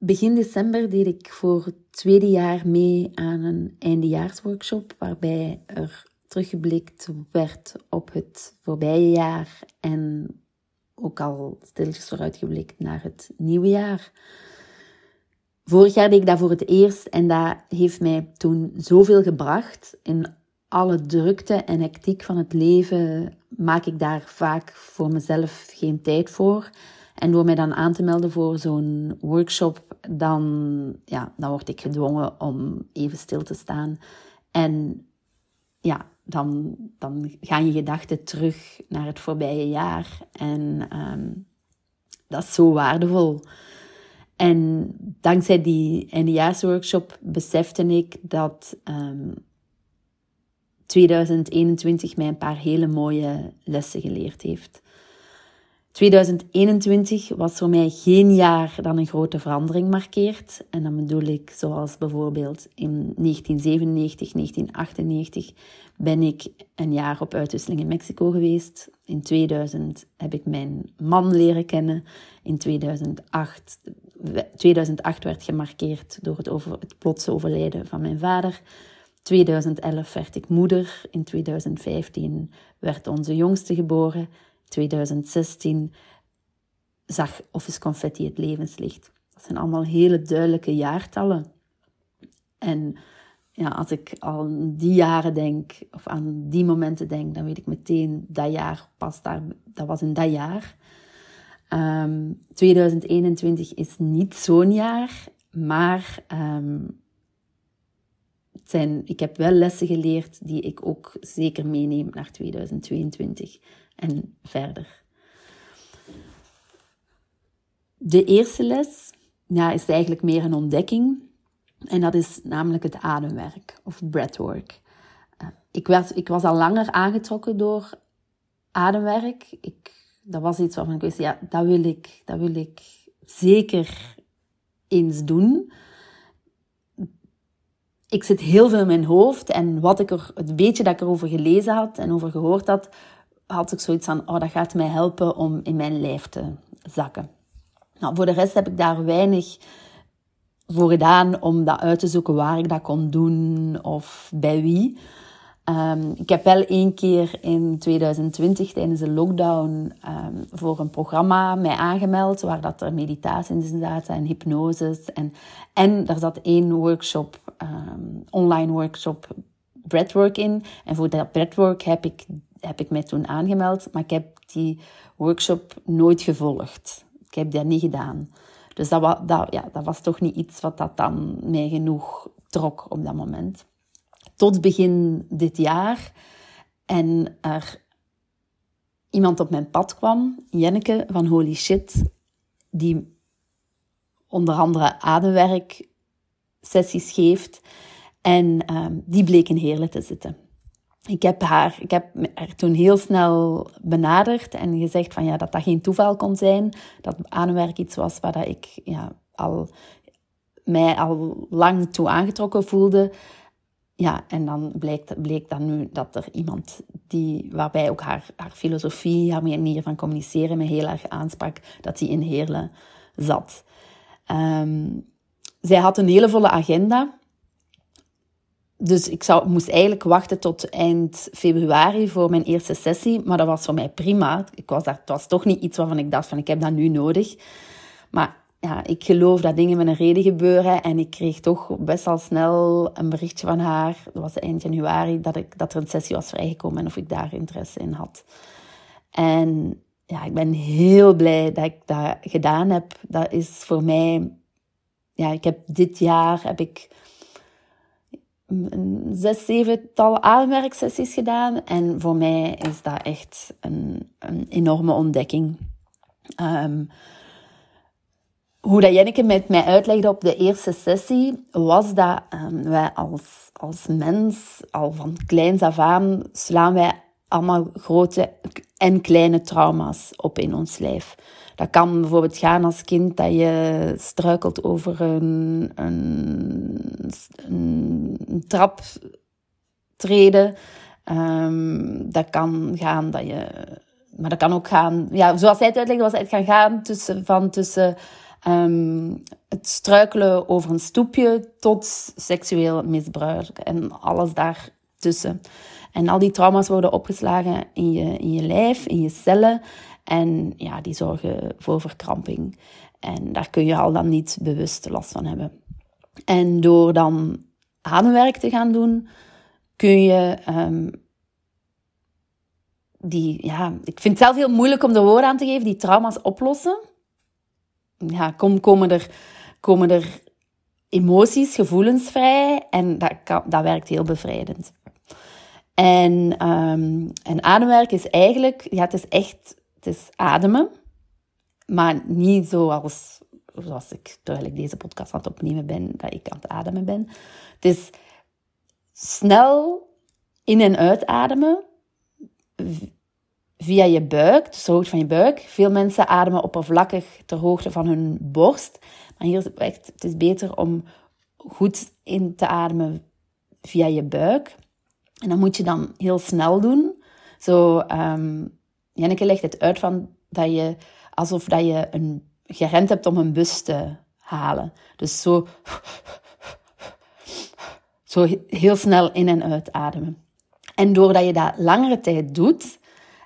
Begin december deed ik voor het tweede jaar mee aan een eindejaarsworkshop waarbij er teruggeblikt werd op het voorbije jaar en ook al stilletjes vooruitgeblikt naar het nieuwe jaar. Vorig jaar deed ik dat voor het eerst en dat heeft mij toen zoveel gebracht. In alle drukte en hectiek van het leven maak ik daar vaak voor mezelf geen tijd voor. En door mij dan aan te melden voor zo'n workshop, dan, ja, dan word ik gedwongen om even stil te staan. En ja, dan, dan gaan je gedachten terug naar het voorbije jaar. En um, dat is zo waardevol. En dankzij die eindejaarsworkshop besefte ik dat um, ehm, 2021 mij een paar hele mooie lessen geleerd heeft. 2021 was voor mij geen jaar dat een grote verandering markeert. En dan bedoel ik zoals bijvoorbeeld in 1997, 1998 ben ik een jaar op uitwisseling in Mexico geweest. In 2000 heb ik mijn man leren kennen. In 2008, 2008 werd gemarkeerd door het, over, plotse overlijden van mijn vader. 2011 werd ik moeder. In 2015 werd onze jongste geboren. 2016 zag Office Confetti het levenslicht. Dat zijn allemaal hele duidelijke jaartallen. En ja, als ik aan die jaren denk, of aan die momenten denk, dan weet ik meteen dat jaar pas daar, dat was in dat jaar. Um, ehm, 2021 is niet zo'n jaar, maar zijn, ik heb wel lessen geleerd die ik ook zeker meeneem naar 2022 en verder. De eerste les ja, is eigenlijk meer een ontdekking. En dat is namelijk het ademwerk of breathwork. Uh, ik, werd, ik was al langer aangetrokken door ademwerk. Ik, dat was iets waarvan ik wist, ja, dat wil ik, dat wil ik zeker eens doen. Ik zit heel veel in mijn hoofd en wat ik er, het beetje dat ik erover gelezen had en over gehoord had, had ik zoiets van, oh, dat gaat mij helpen om in mijn lijf te zakken. Nou, voor de rest heb ik daar weinig voor gedaan om dat uit te zoeken waar ik dat kon doen of bij wie. Um, ik heb wel één keer in 2020 tijdens de lockdown um, voor een programma mij aangemeld waar dat er meditaties in zaten en hypnoses. En, en er zat één workshop, um, online workshop breathwork in. En voor dat breathwork heb ik heb ik mij toen aangemeld, maar ik heb die workshop nooit gevolgd. Ik heb dat niet gedaan. Dus dat, dat, ja, dat was toch niet iets wat dat dan mij genoeg trok op dat moment. Tot begin dit jaar. En er iemand op mijn pad kwam, Jenneke van Holy Shit, die onder andere ademwerk sessies geeft. En um, die bleek in Heerlen te zitten ik heb haar, ik heb haar toen heel snel benaderd en gezegd van ja, dat dat geen toeval kon zijn. Dat ademwerk iets was waar dat ik ja, al, mij al lang toe aangetrokken voelde. Ja, en dan bleek, bleek dan nu dat er iemand die, waarbij ook haar, haar filosofie, haar manier van communiceren me heel erg aansprak, dat die in Heerlen zat. Um, zij had een hele volle agenda dus ik zou, moest eigenlijk wachten tot eind februari voor mijn eerste sessie. Maar dat was voor mij prima. Ik was daar, het was toch niet iets waarvan ik dacht van ik heb dat nu nodig. Maar ja, ik geloof dat dingen met een reden gebeuren. En ik kreeg toch best wel snel een berichtje van haar. Dat was eind januari. Dat, ik, dat er een sessie was vrijgekomen en of ik daar interesse in had. En ja, ik ben heel blij dat ik dat gedaan heb. Dat is voor mij... Ja, ik heb dit jaar heb ik een zes, zevental ademwerksessies gedaan. En voor mij is dat echt een, een enorme ontdekking. Um, hoe dat Jenneke met mij uitlegde op de eerste sessie, was dat um, wij als, als mens, al van kleins af aan, slaan wij allemaal grote en kleine trauma's op in ons lijf. Dat kan bijvoorbeeld gaan als kind dat je struikelt over een, een, een trap treden. Um, dat kan gaan dat je... Maar dat kan ook gaan... Ja, zoals hij het uitlegde, was het gaan gaan tussen, van tussen um, het struikelen over een stoepje tot seksueel misbruik en alles daartussen. En al die trauma's worden opgeslagen in je, in je lijf, in je cellen. En ja, die zorgen voor verkramping. En daar kun je al dan niet bewust last van hebben. En door dan ademwerk te gaan doen, kun je um, die, ja, ik vind het zelf heel moeilijk om er woorden aan te geven, die trauma's oplossen. Ja, kom, komen, er, komen er emoties, gevoelens vrij en dat, dat werkt heel bevrijdend. En, um, en ademwerk is eigenlijk, ja, het is echt, het is ademen, maar niet zoals, zoals ik, terwijl ik deze podcast aan het opnemen ben, dat ik aan het ademen ben. Het is snel in- en uitademen via je buik, dus de hoogte van je buik. Veel mensen ademen oppervlakkig ter hoogte van hun borst. Maar hier is het echt, het is beter om goed in te ademen via je buik. En dat moet je dan heel snel doen. Zo, um, Janneke legt het uit van dat je, alsof dat je een, gerend hebt om een bus te halen. Dus zo, zo heel snel in en uit ademen. En doordat je dat langere tijd doet,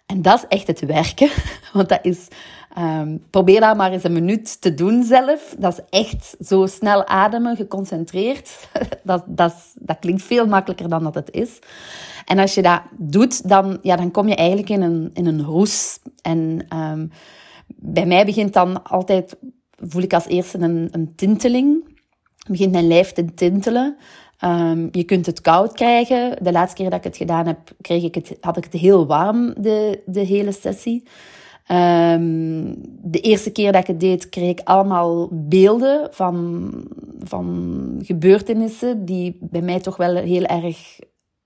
en dat is echt het werken, want dat is, um, probeer dat maar eens een minuut te doen zelf. Dat is echt zo snel ademen, geconcentreerd. dat, dat, dat klinkt veel makkelijker dan dat het is. En als je dat doet, dan, ja, dan kom je eigenlijk in een, in een roes. En um, bij mij begint dan altijd, voel ik als eerste een, een tinteling. Begint mijn lijf te tintelen. Um, je kunt het koud krijgen. De laatste keer dat ik het gedaan heb, kreeg ik het, had ik het heel warm de, de hele sessie. Um, de eerste keer dat ik het deed, kreeg ik allemaal beelden van, van gebeurtenissen die bij mij toch wel heel erg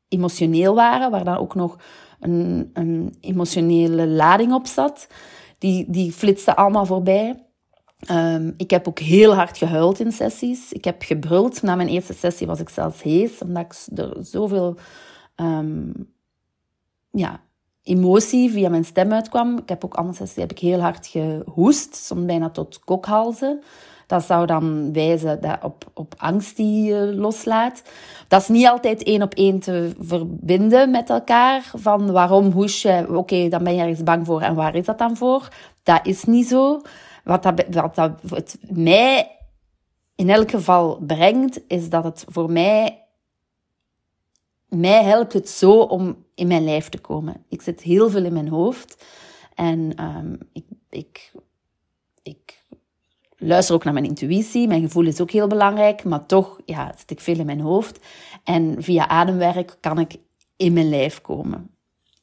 emotioneel waren, waar dan ook nog een, een emotionele lading op zat. Die, die flitste allemaal voorbij. Um, ik heb ook heel hard gehuild in sessies. Ik heb gebruld. Na mijn eerste sessie was ik zelfs hees, omdat ik er zoveel um, ja, emotie via mijn stem uitkwam. Ik heb ook andere sessies heb ik heel hard gehoest, soms bijna tot kokhalzen. Dat zou dan wijzen dat op, op angst die je loslaat. Dat is niet altijd één op één te verbinden met elkaar. Van waarom hoes je? Oké, dan ben je ergens bang voor. En waar is dat dan voor? Dat is niet zo. Wat dat, wat dat het mij in elk geval brengt, is dat het voor mij, mij helpt het zo om in mijn lijf te komen. Ik zit heel veel in mijn hoofd en um, ik, ik, ik luister ook naar mijn intuïtie. Mijn gevoel is ook heel belangrijk, maar toch ja, zit ik veel in mijn hoofd. En via ademwerk kan ik in mijn lijf komen.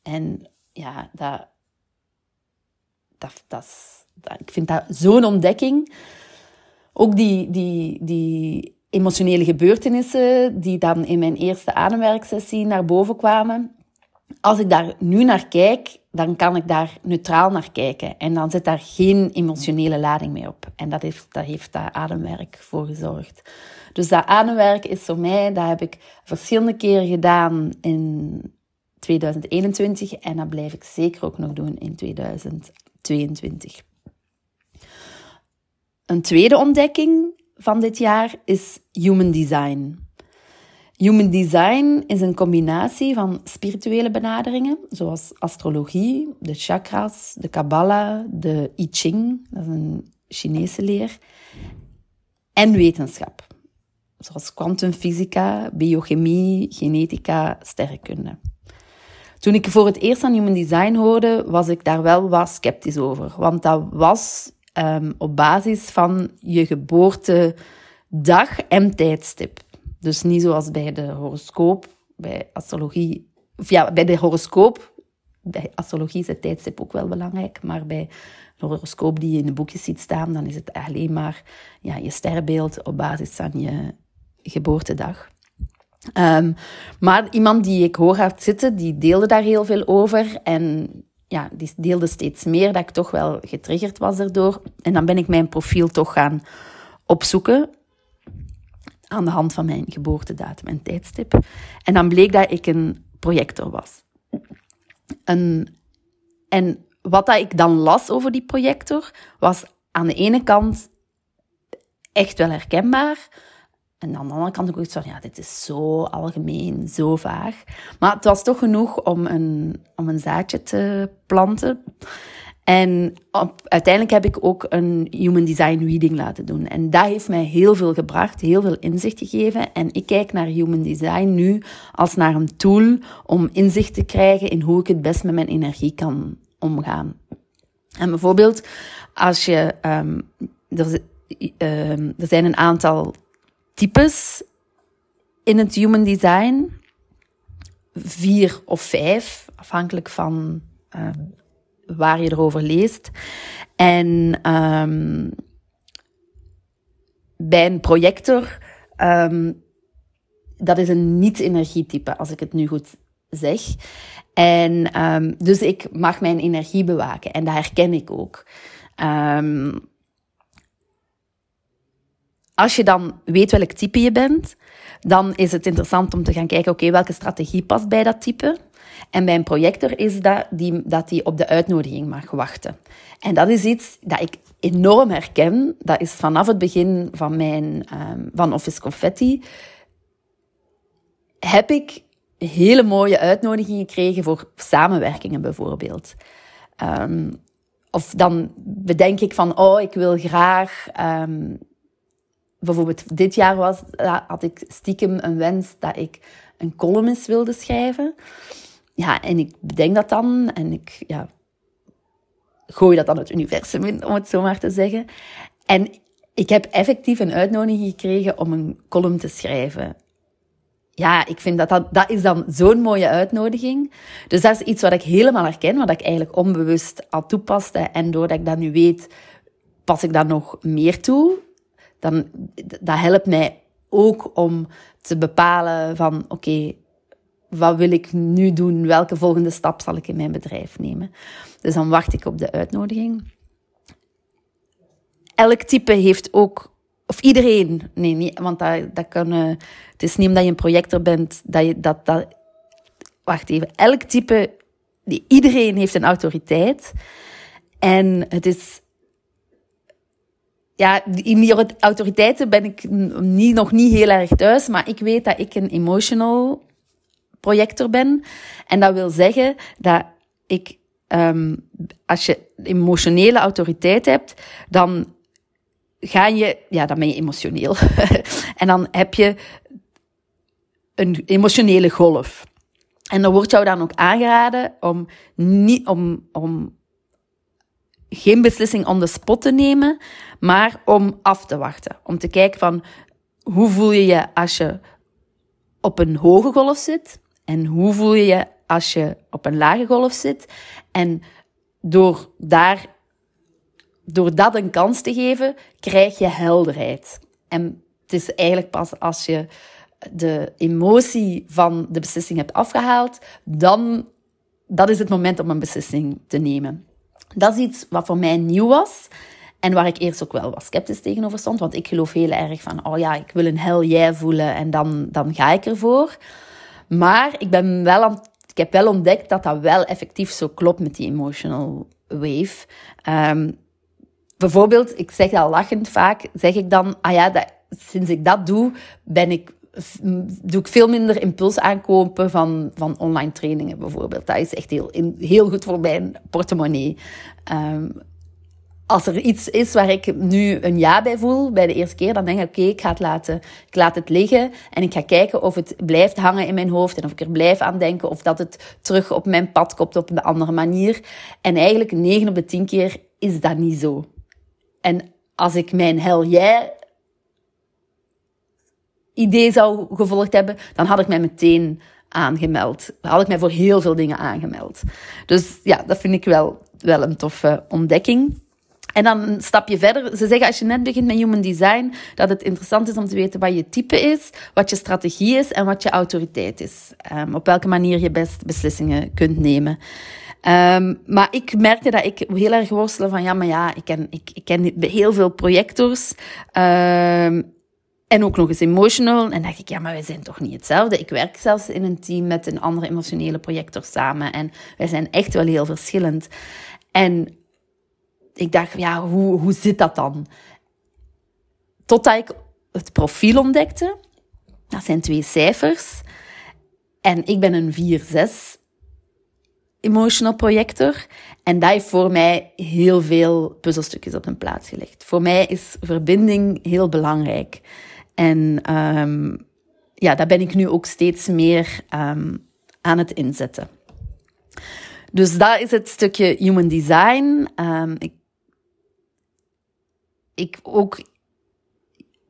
En ja, dat, dat, dat, ik vind dat zo'n ontdekking. Ook die, die, die emotionele gebeurtenissen die dan in mijn eerste ademwerksessie naar boven kwamen. Als ik daar nu naar kijk, dan kan ik daar neutraal naar kijken. En dan zit daar geen emotionele lading meer op. En dat heeft, dat heeft dat ademwerk voor gezorgd. Dus dat ademwerk is voor mij, dat heb ik verschillende keren gedaan in 2021. En dat blijf ik zeker ook nog doen in 2022. Een tweede ontdekking van dit jaar is human design. Human design is een combinatie van spirituele benaderingen, zoals astrologie, de chakras, de Kabbalah, de I Ching, dat is een Chinese leer, en wetenschap, zoals kwantumfysica, biochemie, genetica, sterrenkunde. Toen ik voor het eerst aan human design hoorde, was ik daar wel wat sceptisch over, want dat was um, op basis van je geboortedag en tijdstip. Dus niet zoals bij de horoscoop, bij astrologie, of ja, bij de horoscoop. Bij astrologie is het tijdstip ook wel belangrijk, maar bij de horoscoop die je in de boekjes ziet staan, dan is het alleen maar ja, je sterrenbeeld op basis van je geboortedag. Um, maar iemand die ik hoor had zitten, die deelde daar heel veel over. En ja, die deelde steeds meer dat ik toch wel getriggerd was erdoor. En dan ben ik mijn profiel toch gaan opzoeken aan de hand van mijn geboortedatum en tijdstip. En dan bleek dat ik een projector was. En, en wat dat ik dan las over die projector, was aan de ene kant echt wel herkenbaar. En aan de andere kant ook iets van, ja, dit is zo algemeen, zo vaag. Maar het was toch genoeg om een, om een zaadje te planten. En uiteindelijk heb ik ook een Human Design Reading laten doen. En dat heeft mij heel veel gebracht, heel veel inzicht gegeven. En ik kijk naar Human Design nu als naar een tool om inzicht te krijgen in hoe ik het best met mijn energie kan omgaan. En bijvoorbeeld, als je. Um, er, um, er zijn een aantal types in het Human Design. Vier of vijf, afhankelijk van. Um, waar je erover leest. En um, bij een projector, um, dat is een niet-energietype, als ik het nu goed zeg. En dus ik mag mijn energie bewaken en dat herken ik ook. Als je dan weet welk type je bent, dan is het interessant om te gaan kijken, oké, welke strategie past bij dat type? En bij een projector is dat die, dat die op de uitnodiging mag wachten. En dat is iets dat ik enorm herken. Dat is vanaf het begin van mijn um, van Office Confetti. Heb ik hele mooie uitnodigingen gekregen voor samenwerkingen bijvoorbeeld. Um, of dan bedenk ik van, oh, ik wil graag. Um, bijvoorbeeld dit jaar was, had ik stiekem een wens dat ik een columnist wilde schrijven ja, en ik bedenk dat dan en ik ja, gooi dat dan het universum in, om het zo maar te zeggen. En ik heb effectief een uitnodiging gekregen om een column te schrijven. Ja, ik vind dat dat, dat is dan zo'n mooie uitnodiging. Dus dat is iets wat ik helemaal herken, wat ik eigenlijk onbewust al toepaste. En doordat ik dat nu weet, pas ik dat nog meer toe. Dan, dat helpt mij ook om te bepalen van, oké, wat wil ik nu doen? Welke volgende stap zal ik in mijn bedrijf nemen? Dus dan wacht ik op de uitnodiging. Elk type heeft ook, of iedereen, nee, niet, want dat, dat kan, uh, het is niet omdat je een projector bent dat je dat, dat. Wacht even. Elk type, iedereen heeft een autoriteit. En het is ja, in die autoriteiten ben ik niet, nog niet heel erg thuis, maar ik weet dat ik een emotional projector ben. En dat wil zeggen dat ik, um, als je emotionele autoriteit hebt, dan ga je, ja, dan ben je emotioneel. en dan heb je een emotionele golf. En dan wordt jou dan ook aangeraden om, niet, om, om geen beslissing on the spot te nemen, maar om af te wachten. Om te kijken van hoe voel je je als je op een hoge golf zit en hoe voel je je als je op een lage golf zit? En door, daar, door dat een kans te geven, krijg je helderheid. En het is eigenlijk pas als je de emotie van de beslissing hebt afgehaald, dan dat is het moment om een beslissing te nemen. Dat is iets wat voor mij nieuw was. En waar ik eerst ook wel wat sceptisch tegenover stond. Want ik geloof heel erg van, oh ja, ik wil een hell jij voelen en dan, dan ga ik ervoor. Maar ik, ben wel ik heb wel ontdekt dat dat wel effectief zo klopt met die emotional wave. Um, bijvoorbeeld, ik zeg dat lachend vaak, zeg ik dan, ah ja, dat, sinds ik dat doe, ben ik doe ik veel minder impuls aankopen van, van online trainingen bijvoorbeeld. Dat is echt heel, heel goed voor mijn portemonnee. Um, als er iets is waar ik nu een ja bij voel, bij de eerste keer, dan denk ik, oké, ik ga het laten, ik laat het liggen en ik ga kijken of het blijft hangen in mijn hoofd en of ik er blijf aan denken of dat het terug op mijn pad komt op een andere manier. En eigenlijk 9 op de 10 keer is dat niet zo. En als ik mijn hel jij idee zou gevolgd hebben, dan had ik mij meteen aangemeld. Had ik mij voor heel veel dingen aangemeld. Dus ja, dat vind ik wel, wel een toffe ontdekking. En dan een stapje verder. Ze zeggen als je net begint met human design, dat het interessant is om te weten wat je type is, wat je strategie is en wat je autoriteit is. Um, op welke manier je best beslissingen kunt nemen. Um, maar ik merkte dat ik heel erg worstelde van, ja, maar ja, ik ken, ik, ken heel veel projectors. Um, en ook nog eens emotional. En dacht ik, ja, maar wij zijn toch niet hetzelfde. Ik werk zelfs in een team met een andere emotionele projector samen. En wij zijn echt wel heel verschillend. En ik dacht, ja, hoe, hoe zit dat dan? totdat ik het profiel ontdekte. Dat zijn twee cijfers. En ik ben een 4-6 emotional projector. En dat heeft voor mij heel veel puzzelstukjes op een plaats gelegd. Voor mij is verbinding heel belangrijk. En um, ja, daar ben ik nu ook steeds meer um, aan het inzetten. Dus dat is het stukje human design. Um, ik, ik ook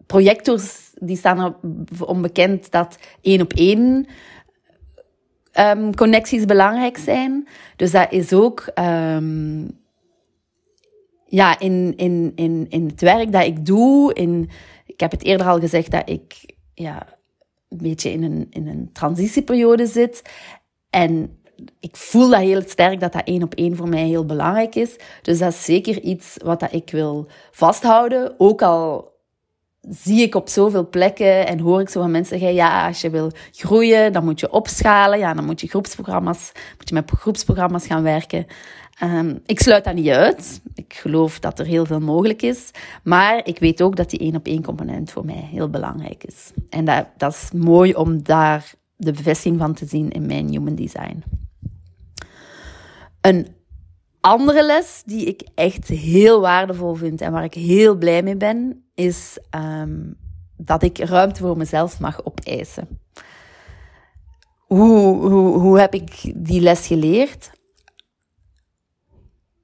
projectors die staan onbekend dat één op één connecties belangrijk zijn. Dus dat is ook ja, in, in, in, in het werk dat ik doe. In, ik heb het eerder al gezegd dat ik ja, een beetje in een, in een transitieperiode zit. En ik voel dat heel sterk dat dat één op één voor mij heel belangrijk is. Dus dat is zeker iets wat dat ik wil vasthouden. Ook al zie ik op zoveel plekken en hoor ik zo van mensen zeggen, ja, als je wil groeien, dan moet je opschalen. Ja, dan moet je groepsprogramma's, moet je met groepsprogramma's gaan werken. Um, ik sluit dat niet uit. Ik geloof dat er heel veel mogelijk is. Maar ik weet ook dat die één op één component voor mij heel belangrijk is. En dat, dat is mooi om daar de bevestiging van te zien in mijn human design. Een andere les die ik echt heel waardevol vind en waar ik heel blij mee ben, is um, dat ik ruimte voor mezelf mag opeisen. Hoe, hoe, hoe heb ik die les geleerd?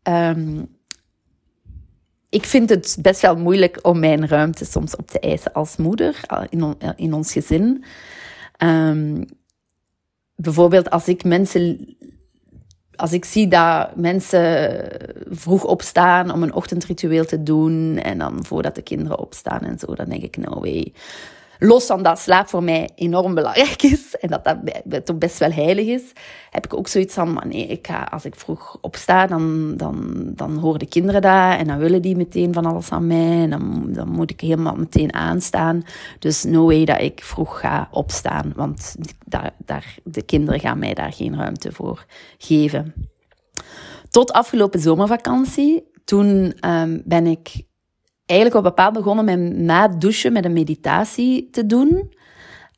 Um, ik vind het best wel moeilijk om mijn ruimte soms op te eisen als moeder in, in ons gezin. Um, bijvoorbeeld als ik mensen als ik zie dat mensen vroeg opstaan om een ochtendritueel te doen en dan voordat de kinderen opstaan en zo, dan denk ik, nou way. Los van dat slaap voor mij enorm belangrijk is en dat dat toch best wel heilig is, heb ik ook zoiets van, nee, ik ga, als ik vroeg opsta, dan, dan, dan horen de kinderen dat en dan willen die meteen van alles aan mij en dan, dan moet ik helemaal meteen aanstaan. Dus no way dat ik vroeg ga opstaan, want daar, daar, de kinderen gaan mij daar geen ruimte voor geven. Tot afgelopen zomervakantie, toen um, ben ik eigenlijk op bepaald begonnen met na douchen met een meditatie te doen.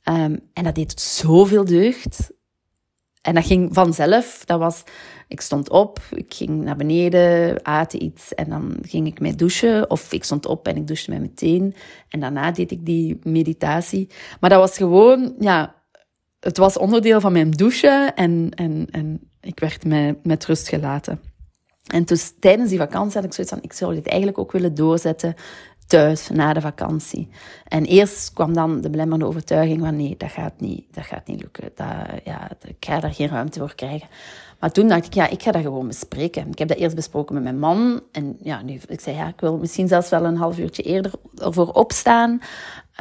Um, en dat deed zoveel deugd. En dat ging vanzelf. Dat was, ik stond op, ik ging naar beneden, aten iets en dan ging ik mee douchen. Of ik stond op en ik douchte met meteen. En daarna deed ik die meditatie. Maar dat was gewoon, ja, het was onderdeel van mijn douchen en, en, en ik werd met, met rust gelaten. En dus tijdens die vakantie had ik zoiets van, ik zou dit eigenlijk ook willen doorzetten thuis, na de vakantie. En eerst kwam dan de belemmerende overtuiging van, nee, dat gaat niet, dat gaat niet lukken. Dat, ja, ik ga daar geen ruimte voor krijgen. Maar toen dacht ik, ja, ik ga dat gewoon bespreken. Ik heb dat eerst besproken met mijn man. En ja, nu, ik zei, ja, ik wil misschien zelfs wel een half uurtje eerder ervoor opstaan.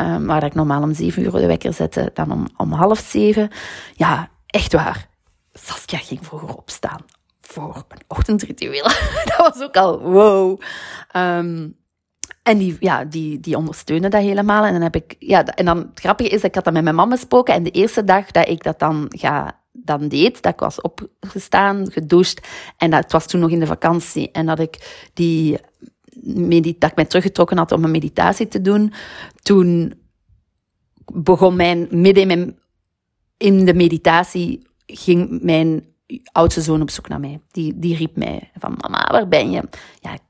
Um, waar ik normaal om zeven uur de wekker zette, dan om, om half zeven. Ja, echt waar. Saskia ging vroeger opstaan voor een ochtendritueel. dat was ook al wow. Um, en die, ja, die, die ondersteunde dat helemaal. En dan heb ik, ja, en dan het grappige is, ik had dat met mijn mama gesproken. En de eerste dag dat ik dat dan ga, dan deed, dat ik was opgestaan, gedoucht. En dat het was toen nog in de vakantie. En dat ik die, dat ik mij teruggetrokken had om een meditatie te doen. Toen begon mijn, midden in, in de meditatie, ging mijn oudste zoon op zoek naar mij. Die, die riep mij van, mama, waar ben je? Ja, ik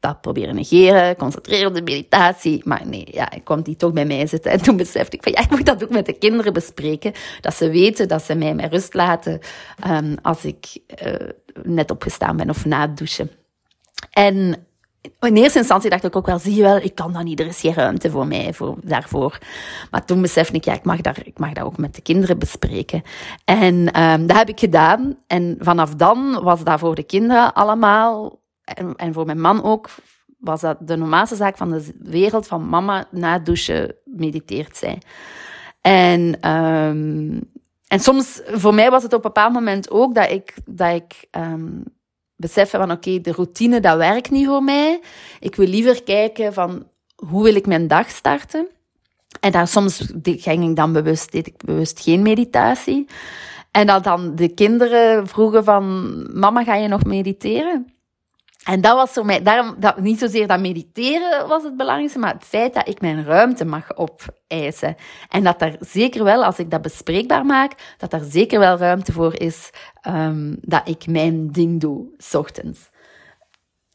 dat proberen negeren, concentreren op de meditatie. Maar nee, ja, ik kwam die toch bij mij zitten. En toen besefte ik van, ja, ik moet dat ook met de kinderen bespreken. Dat ze weten dat ze mij met rust laten um, als ik uh, net opgestaan ben of na het douchen. En in eerste instantie dacht ik ook wel, zie je wel, ik kan dat niet, er is geen ruimte voor mij voor, daarvoor. Maar toen besefte ik, ja, ik mag, daar, ik mag dat ook met de kinderen bespreken. En um, dat heb ik gedaan. En vanaf dan was dat voor de kinderen allemaal, en, en voor mijn man ook, was dat de normaalste zaak van de wereld, van mama na douchen mediteert zij. En, um, en soms, voor mij was het op een bepaald moment ook dat ik, dat ik um, beseffen van oké, de routine, dat werkt niet voor mij. Ik wil liever kijken van hoe wil ik mijn dag starten. En daar soms ging ik dan bewust, deed ik bewust geen meditatie. En dat dan de kinderen vroegen van, mama, ga je nog mediteren? En dat was voor mij, daarom, dat, niet zozeer dat mediteren was het belangrijkste, maar het feit dat ik mijn ruimte mag opeisen. En dat er zeker wel, als ik dat bespreekbaar maak, dat er zeker wel ruimte voor is um, dat ik mijn ding doe, s ochtends.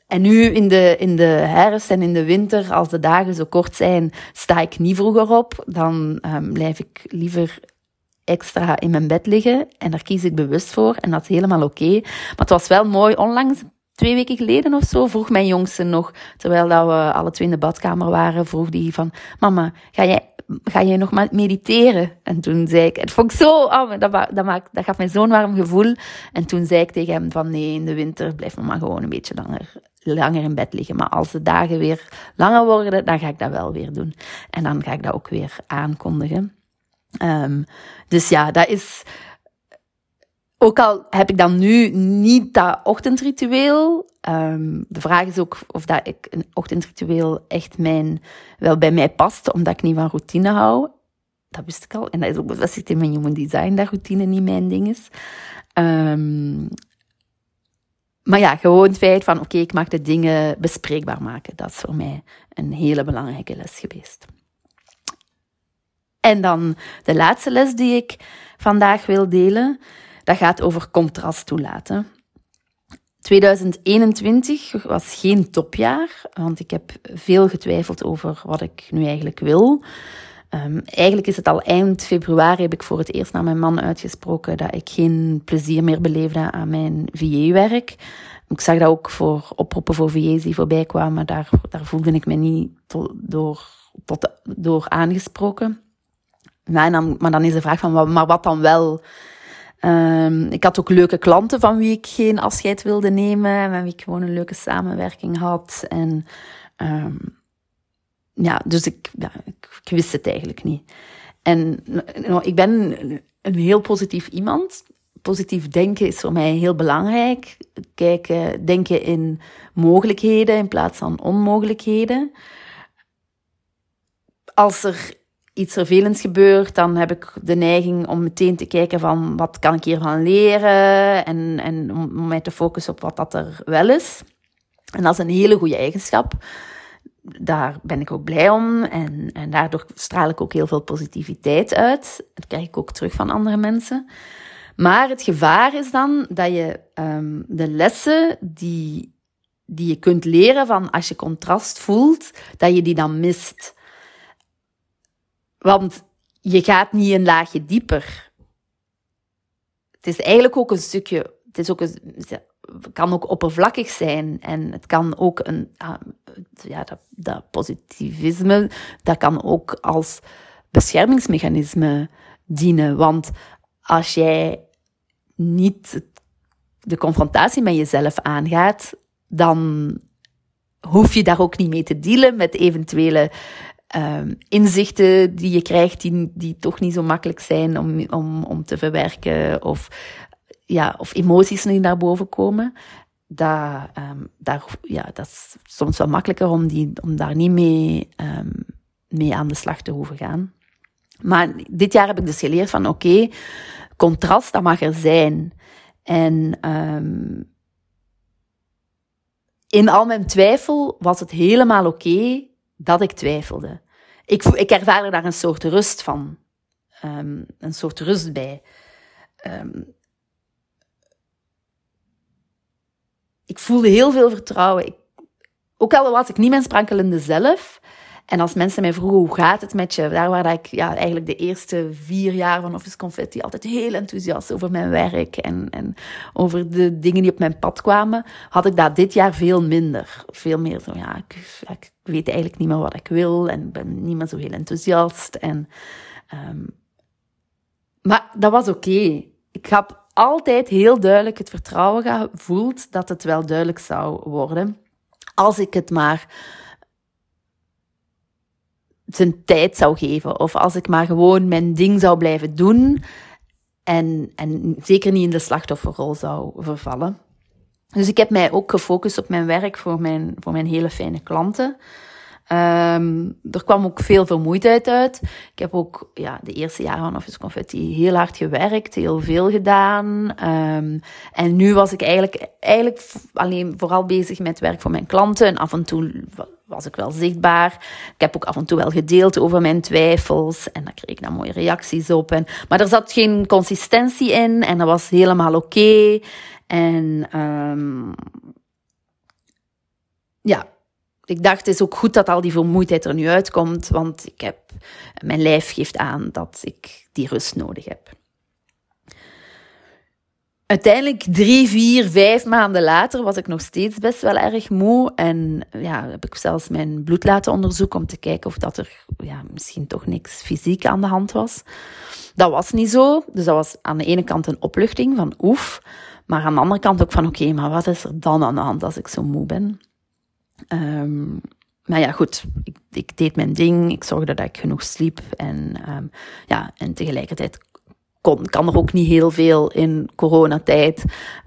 En nu in de, in de herfst en in de winter, als de dagen zo kort zijn, sta ik niet vroeger op. Dan um, blijf ik liever extra in mijn bed liggen. En daar kies ik bewust voor. En dat is helemaal oké. Maar het was wel mooi. Onlangs, twee weken geleden of zo, vroeg mijn jongste nog, terwijl dat we alle twee in de badkamer waren, vroeg die van, mama, ga jij, ga jij nog maar mediteren? En toen zei ik, het vond ik zo, oh, dat, maakt, dat gaf mij zo'n warm gevoel. En toen zei ik tegen hem van, nee, in de winter blijf maar gewoon een beetje langer langer in bed liggen. Maar als de dagen weer langer worden, dan ga ik dat wel weer doen. En dan ga ik dat ook weer aankondigen. Um, dus ja, dat is. Ook al heb ik dan nu niet dat ochtendritueel. Um, de vraag is ook of dat ik een ochtendritueel echt mijn, wel bij mij past, omdat ik niet van routine hou. Dat wist ik al. En dat, is ook, zit in mijn human design, dat routine niet mijn ding is. Um, maar ja, gewoon het feit van, oké, ik mag de dingen bespreekbaar maken. Dat is voor mij een hele belangrijke les geweest. En dan de laatste les die ik vandaag wil delen, dat gaat over contrast toelaten. 2021 was geen topjaar, want ik heb veel getwijfeld over wat ik nu eigenlijk wil. Um, eigenlijk is het al eind februari heb ik voor het eerst naar mijn man uitgesproken dat ik geen plezier meer beleefde aan mijn VA-werk. Ik zag dat ook voor oproepen voor VA's die voorbij kwamen. Daar, daar voelde ik me niet door, tot, door aangesproken. Ja, dan, maar dan is de vraag van, maar wat dan wel? Um, ik had ook leuke klanten van wie ik geen afscheid wilde nemen. Met wie ik gewoon een leuke samenwerking had. En um, ja, dus ik, ja, ik, wist het eigenlijk niet. En nou, ik ben een heel positief iemand positief denken is voor mij heel belangrijk. Kijken, denken in mogelijkheden in plaats van onmogelijkheden. Als er iets vervelends gebeurt, dan heb ik de neiging om meteen te kijken van wat kan ik hiervan leren en, en om mij te focussen op wat dat er wel is. En dat is een hele goede eigenschap. Daar ben ik ook blij om en, en daardoor straal ik ook heel veel positiviteit uit. Dat krijg ik ook terug van andere mensen. Maar het gevaar is dan dat je um, de lessen die, die je kunt leren van als je contrast voelt, dat je die dan mist. Want je gaat niet een laagje dieper. Het is eigenlijk ook een stukje, het is ook kan ook oppervlakkig zijn en het kan ook een, ah, ja, dat, dat positivisme, dat kan ook als beschermingsmechanisme dienen. Want als jij niet de confrontatie met jezelf aangaat, dan hoef je daar ook niet mee te dealen met eventuele um, inzichten die je krijgt, die, die toch niet zo makkelijk zijn om, om, om te verwerken, of, ja, of emoties die naar boven komen. Dat, um, daar, ja, dat is soms wel makkelijker om, die, om daar niet mee, um, mee aan de slag te hoeven gaan. Maar dit jaar heb ik dus geleerd van oké, contrast, dat mag er zijn. En in al mijn twijfel was het helemaal oké dat ik twijfelde. Ik, ik ervaarde daar een soort rust van. Um, een soort rust bij. Um, ik voelde heel veel vertrouwen. Ik, ook al was ik niet mijn sprankelende zelf, en als mensen mij vroegen, hoe gaat het met je? Daar waar ik ja, eigenlijk de eerste vier jaar van Office Confetti altijd heel enthousiast over mijn werk en, en over de dingen die op mijn pad kwamen, had ik dat dit jaar veel minder. Veel meer zo, ja, ik weet eigenlijk niet meer wat ik wil en ben niet meer zo heel enthousiast. En, um, maar dat was oké. Ik heb altijd heel duidelijk het vertrouwen gevoeld dat het wel duidelijk zou worden. Als ik het maar zijn tijd zou geven. Of als ik maar gewoon mijn ding zou blijven doen. En, en zeker niet in de slachtofferrol zou vervallen. Dus ik heb mij ook gefocust op mijn werk voor mijn, voor mijn hele fijne klanten. Um, er kwam ook veel vermoeidheid uit. Ik heb ook ja, de eerste jaren van Office Confetti heel hard gewerkt, heel veel gedaan. Um, en nu was ik eigenlijk, eigenlijk alleen vooral bezig met werk voor mijn klanten. En af en toe was ik wel zichtbaar. Ik heb ook af en toe wel gedeeld over mijn twijfels. En daar kreeg ik dan mooie reacties op. En, maar er zat geen consistentie in en dat was helemaal oké. En um, ja, ik dacht, het is ook goed dat al die vermoeidheid er nu uitkomt, want ik heb, mijn lijf geeft aan dat ik die rust nodig heb. Uiteindelijk drie, vier, vijf maanden later was ik nog steeds best wel erg moe. En ja, heb ik zelfs mijn bloed laten onderzoeken om te kijken of dat er ja, misschien toch niks fysiek aan de hand was. Dat was niet zo. Dus dat was aan de ene kant een opluchting van oef. Maar aan de andere kant ook van oké, maar wat is er dan aan de hand als ik zo moe ben? Um, maar ja, goed, ik, ik, deed mijn ding. Ik zorgde dat ik genoeg sliep. En, um, ja, en tegelijkertijd kon, kan er ook niet heel veel in coronatijd.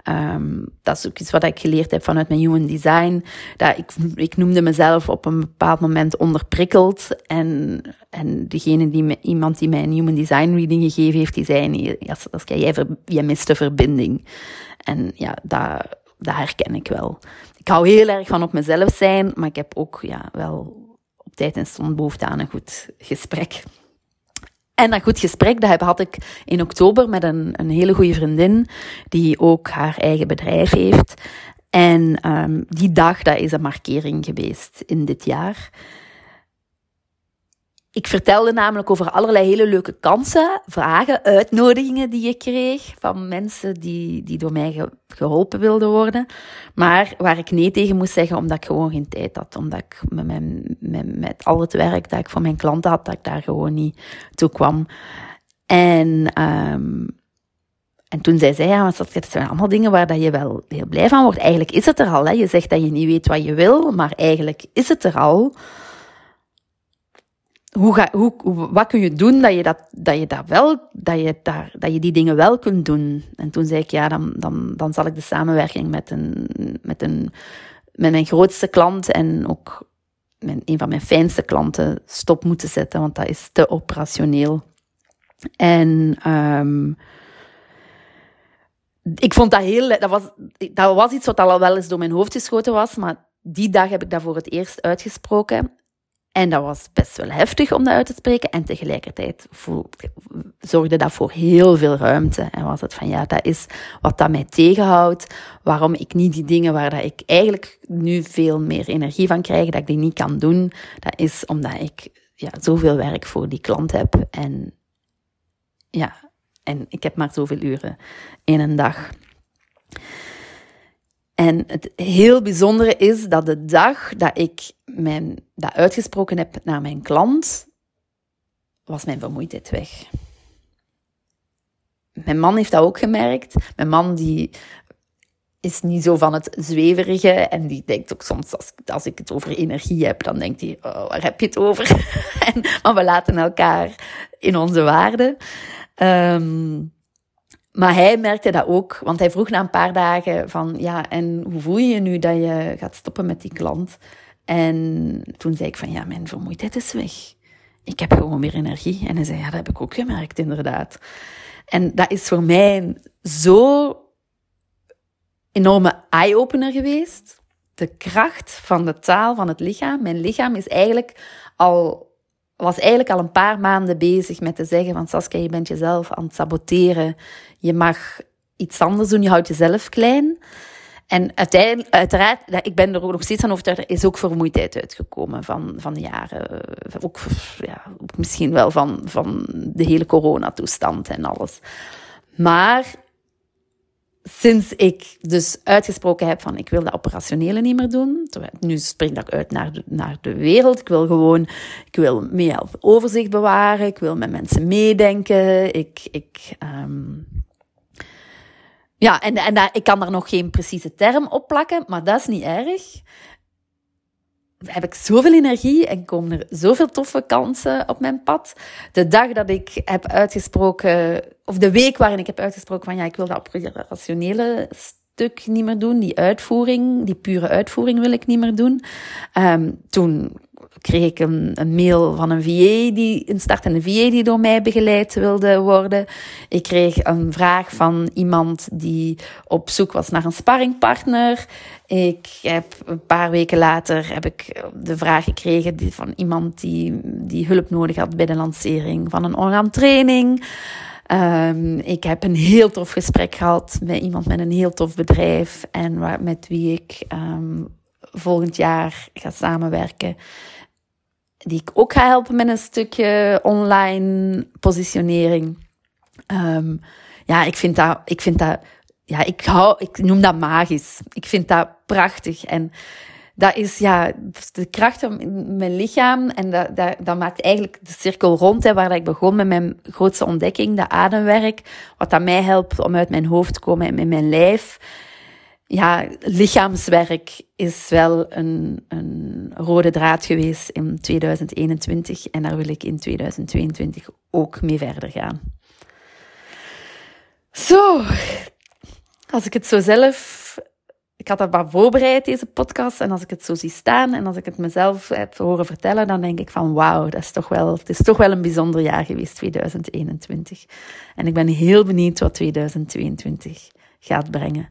Um, dat is ook iets wat ik geleerd heb vanuit mijn human design. Ik, ik noemde mezelf op een bepaald moment onderprikkeld. En, en degene die iemand die mij een human design reading gegeven heeft, die zei, nee, als, als jij, jij mist de verbinding. En ja, dat, dat herken ik wel ik hou heel erg van op mezelf zijn, maar ik heb ook ja, wel op tijd en stond behoefte aan een goed gesprek. En dat goed gesprek dat had ik in oktober met een, een hele goede vriendin, die ook haar eigen bedrijf heeft. En um, die dag, dat is een markering geweest in dit jaar. Ik vertelde namelijk over allerlei hele leuke kansen, vragen, uitnodigingen die ik kreeg van mensen die, die door mij geholpen wilden worden. Maar waar ik nee tegen moest zeggen omdat ik gewoon geen tijd had. Omdat ik met, mijn, met, met al het werk dat ik voor mijn klanten had, dat ik daar gewoon niet toe kwam. En, um, en toen zei zij, ja, maar dat zijn allemaal dingen waar dat je wel heel blij van wordt. Eigenlijk is het er al. Hè. Je zegt dat je niet weet wat je wil, maar eigenlijk is het er al hoe ga, hoe, wat kun je doen dat je dat, dat je dat wel, dat je daar, dat je die dingen wel kunt doen? En toen zei ik, ja, dan, dan, dan zal ik de samenwerking met een, met een, met mijn grootste klant en ook mijn, een van mijn fijnste klanten stop moeten zetten, want dat is te operationeel. En, um, ik vond dat heel, dat was, dat was iets wat al wel eens door mijn hoofd geschoten was, maar die dag heb ik dat voor het eerst uitgesproken. En dat was best wel heftig om dat uit te spreken. En tegelijkertijd zorgde dat voor heel veel ruimte. En was het van ja, dat is wat dat mij tegenhoudt. Waarom ik niet die dingen waar dat ik eigenlijk nu veel meer energie van krijg, dat ik die niet kan doen. Dat is omdat ik ja, zoveel werk voor die klant heb. En ja, en ik heb maar zoveel uren in een dag. En het heel bijzondere is dat de dag dat ik mijn, dat uitgesproken heb naar mijn klant, was mijn vermoeidheid weg. Mijn man heeft dat ook gemerkt. Mijn man die is niet zo van het zweverige en die denkt ook soms als, als ik het over energie heb, dan denkt hij, oh, waar heb je het over? maar we laten elkaar in onze waarden. Um, maar hij merkte dat ook, want hij vroeg na een paar dagen van, ja, en hoe voel je je nu dat je gaat stoppen met die klant? En toen zei ik van, ja, mijn vermoeidheid is weg. Ik heb gewoon meer energie. En hij zei, ja, dat heb ik ook gemerkt, inderdaad. En dat is voor mij zo enorme eye-opener geweest. De kracht van de taal van het lichaam. Mijn lichaam is eigenlijk al was eigenlijk al een paar maanden bezig met te zeggen van Saskia, je bent jezelf aan het saboteren. Je mag iets anders doen, je houdt jezelf klein. En uiteindelijk, uiteraard, ik ben er ook nog steeds aan overtuigd, er is ook vermoeidheid uitgekomen van, van de jaren. Ook, ja, ook misschien wel van, van de hele coronatoestand en alles. Maar sinds ik dus uitgesproken heb van ik wil dat operationele niet meer doen, nu spring ik uit naar de, naar de wereld. Ik wil gewoon, ik wil meer overzicht bewaren. Ik wil met mensen meedenken. Ik, ik, um, ja, en, en daar, ik kan daar nog geen precieze term op plakken, maar dat is niet erg heb ik zoveel energie en komen er zoveel toffe kansen op mijn pad. De dag dat ik heb uitgesproken, of de week waarin ik heb uitgesproken van ja, ik wil dat operationele stuk niet meer doen, die uitvoering, die pure uitvoering wil ik niet meer doen. Um, toen kreeg ik een, een, mail van een VA, die, een startende VA die door mij begeleid wilde worden. Ik kreeg een vraag van iemand die op zoek was naar een sparringpartner. Ik heb een paar weken later heb ik de vraag gekregen van iemand die, die hulp nodig had bij de lancering van een online training. Um, ik heb een heel tof gesprek gehad met iemand met een heel tof bedrijf en met wie ik um, volgend jaar ga samenwerken. Die ik ook ga helpen met een stukje online positionering. Um, ja, ik vind dat, ik vind dat, ja, ik hou, ik noem dat magisch. Ik vind dat prachtig. En dat is ja, de kracht van mijn lichaam. En dat, dat, dat maakt eigenlijk de cirkel rond, hè, waar ik begon met mijn grootste ontdekking, dat ademwerk. Wat dat mij helpt om uit mijn hoofd te komen en met mijn lijf. Ja, lichaamswerk is wel een, een rode draad geweest in 2021. En daar wil ik in 2022 ook mee verder gaan. Zo, als ik het zo zelf ik had dat maar voorbereid, deze podcast. En als ik het zo zie staan en als ik het mezelf heb horen vertellen, dan denk ik van wauw, dat is toch wel, het is toch wel een bijzonder jaar geweest, 2021. En ik ben heel benieuwd wat 2022 gaat brengen.